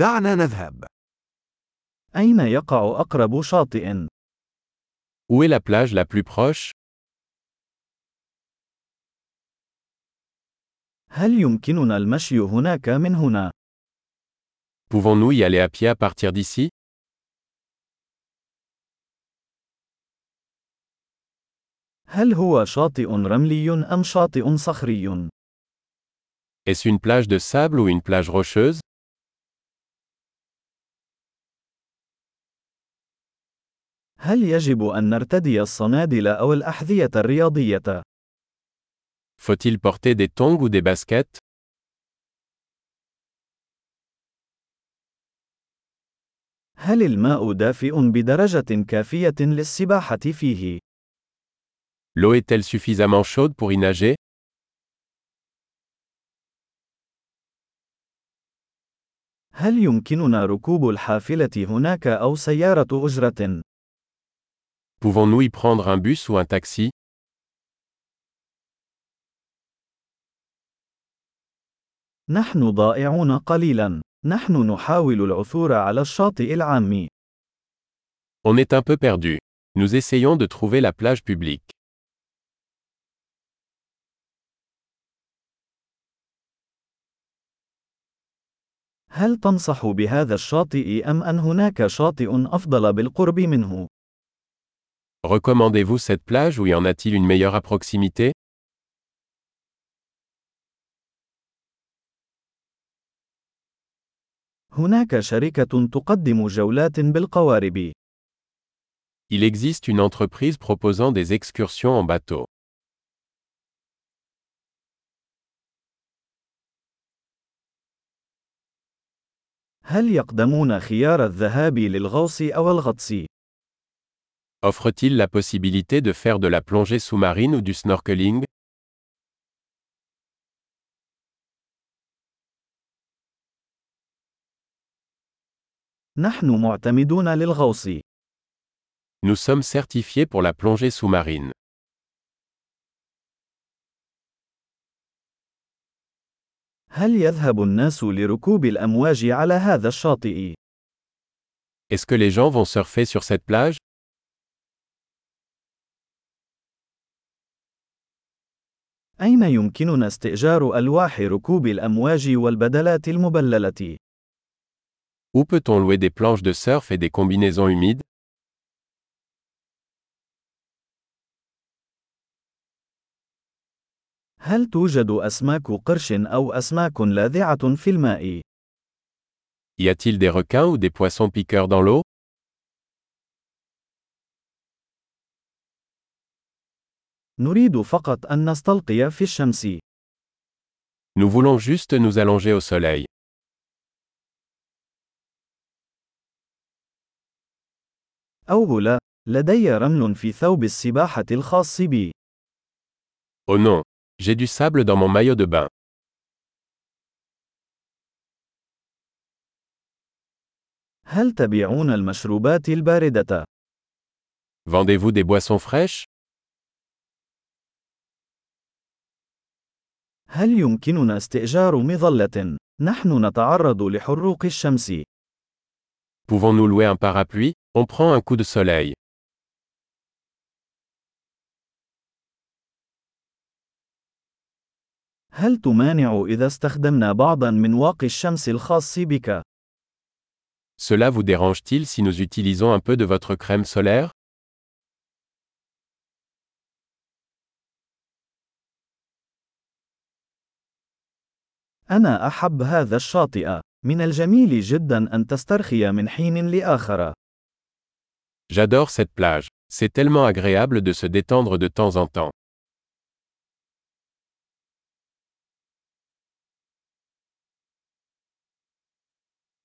دعنا نذهب. أين يقع أقرب شاطئ؟ Où est la plage la plus proche هل يمكننا المشي هناك من هنا؟ Pouvons-nous y aller à pied à partir d'ici هل هو شاطئ رملي أم شاطئ صخري؟ Est-ce une plage de sable ou une plage rocheuse هل يجب أن نرتدي الصنادل أو الأحذية الرياضية؟ Faut-il porter des tongs ou des baskets هل الماء دافئ بدرجة كافية للسباحة فيه؟ L'eau est-elle suffisamment chaude pour y nager هل يمكننا ركوب الحافلة هناك أو سيارة أجرة؟ Pouvons-nous y prendre un bus ou un taxi نحن ضائعون قليلا. نحن نحاول العثور على الشاطئ العام. On est un peu perdu. Nous essayons de trouver la plage publique. هل تنصح بهذا الشاطئ أم أن هناك شاطئ أفضل بالقرب منه؟ Recommandez-vous cette plage ou y en a-t-il une meilleure à proximité هناك شركة تقدم جولات بالقوارب. Il existe une entreprise proposant des excursions en bateau. هل يقدمون خيار الذهاب للغوص أو الغطس؟ Offre-t-il la possibilité de faire de la plongée sous-marine ou du snorkeling نحن معتمدون للغوص. Nous sommes certifiés pour la plongée sous-marine. هل يذهب الناس لركوب الأمواج على هذا الشاطئ؟ Est-ce que les gens vont surfer sur cette plage أين يمكننا استئجار ألواح ركوب الأمواج والبدلات المبللة؟ Où peut-on louer des planches de surf et des combinaisons humides هل توجد أسماك قرش أو أسماك لاذعة في الماء؟ Y a-t-il des requins ou des poissons piqueurs dans l'eau نريد فقط أن نستلقي في الشمس. Nous voulons juste nous allonger au soleil. أوه لا، لدي رمل في ثوب السباحة الخاص بي. Oh non, j'ai du sable dans mon maillot de bain. هل تبيعون المشروبات الباردة؟ Vendez-vous des boissons fraîches هل يمكننا استئجار مظلة؟ نحن نتعرض لحروق الشمس. Pouvons-nous louer un parapluie On prend un coup de soleil. هل تمانع إذا استخدمنا بعضا من واقي الشمس الخاص بك؟ Cela vous dérange-t-il si nous utilisons un peu de votre crème solaire أنا أحب هذا الشاطئ. من الجميل جدا أن تسترخي من حين لآخر. J'adore cette plage. C'est tellement agréable de se détendre de temps en temps.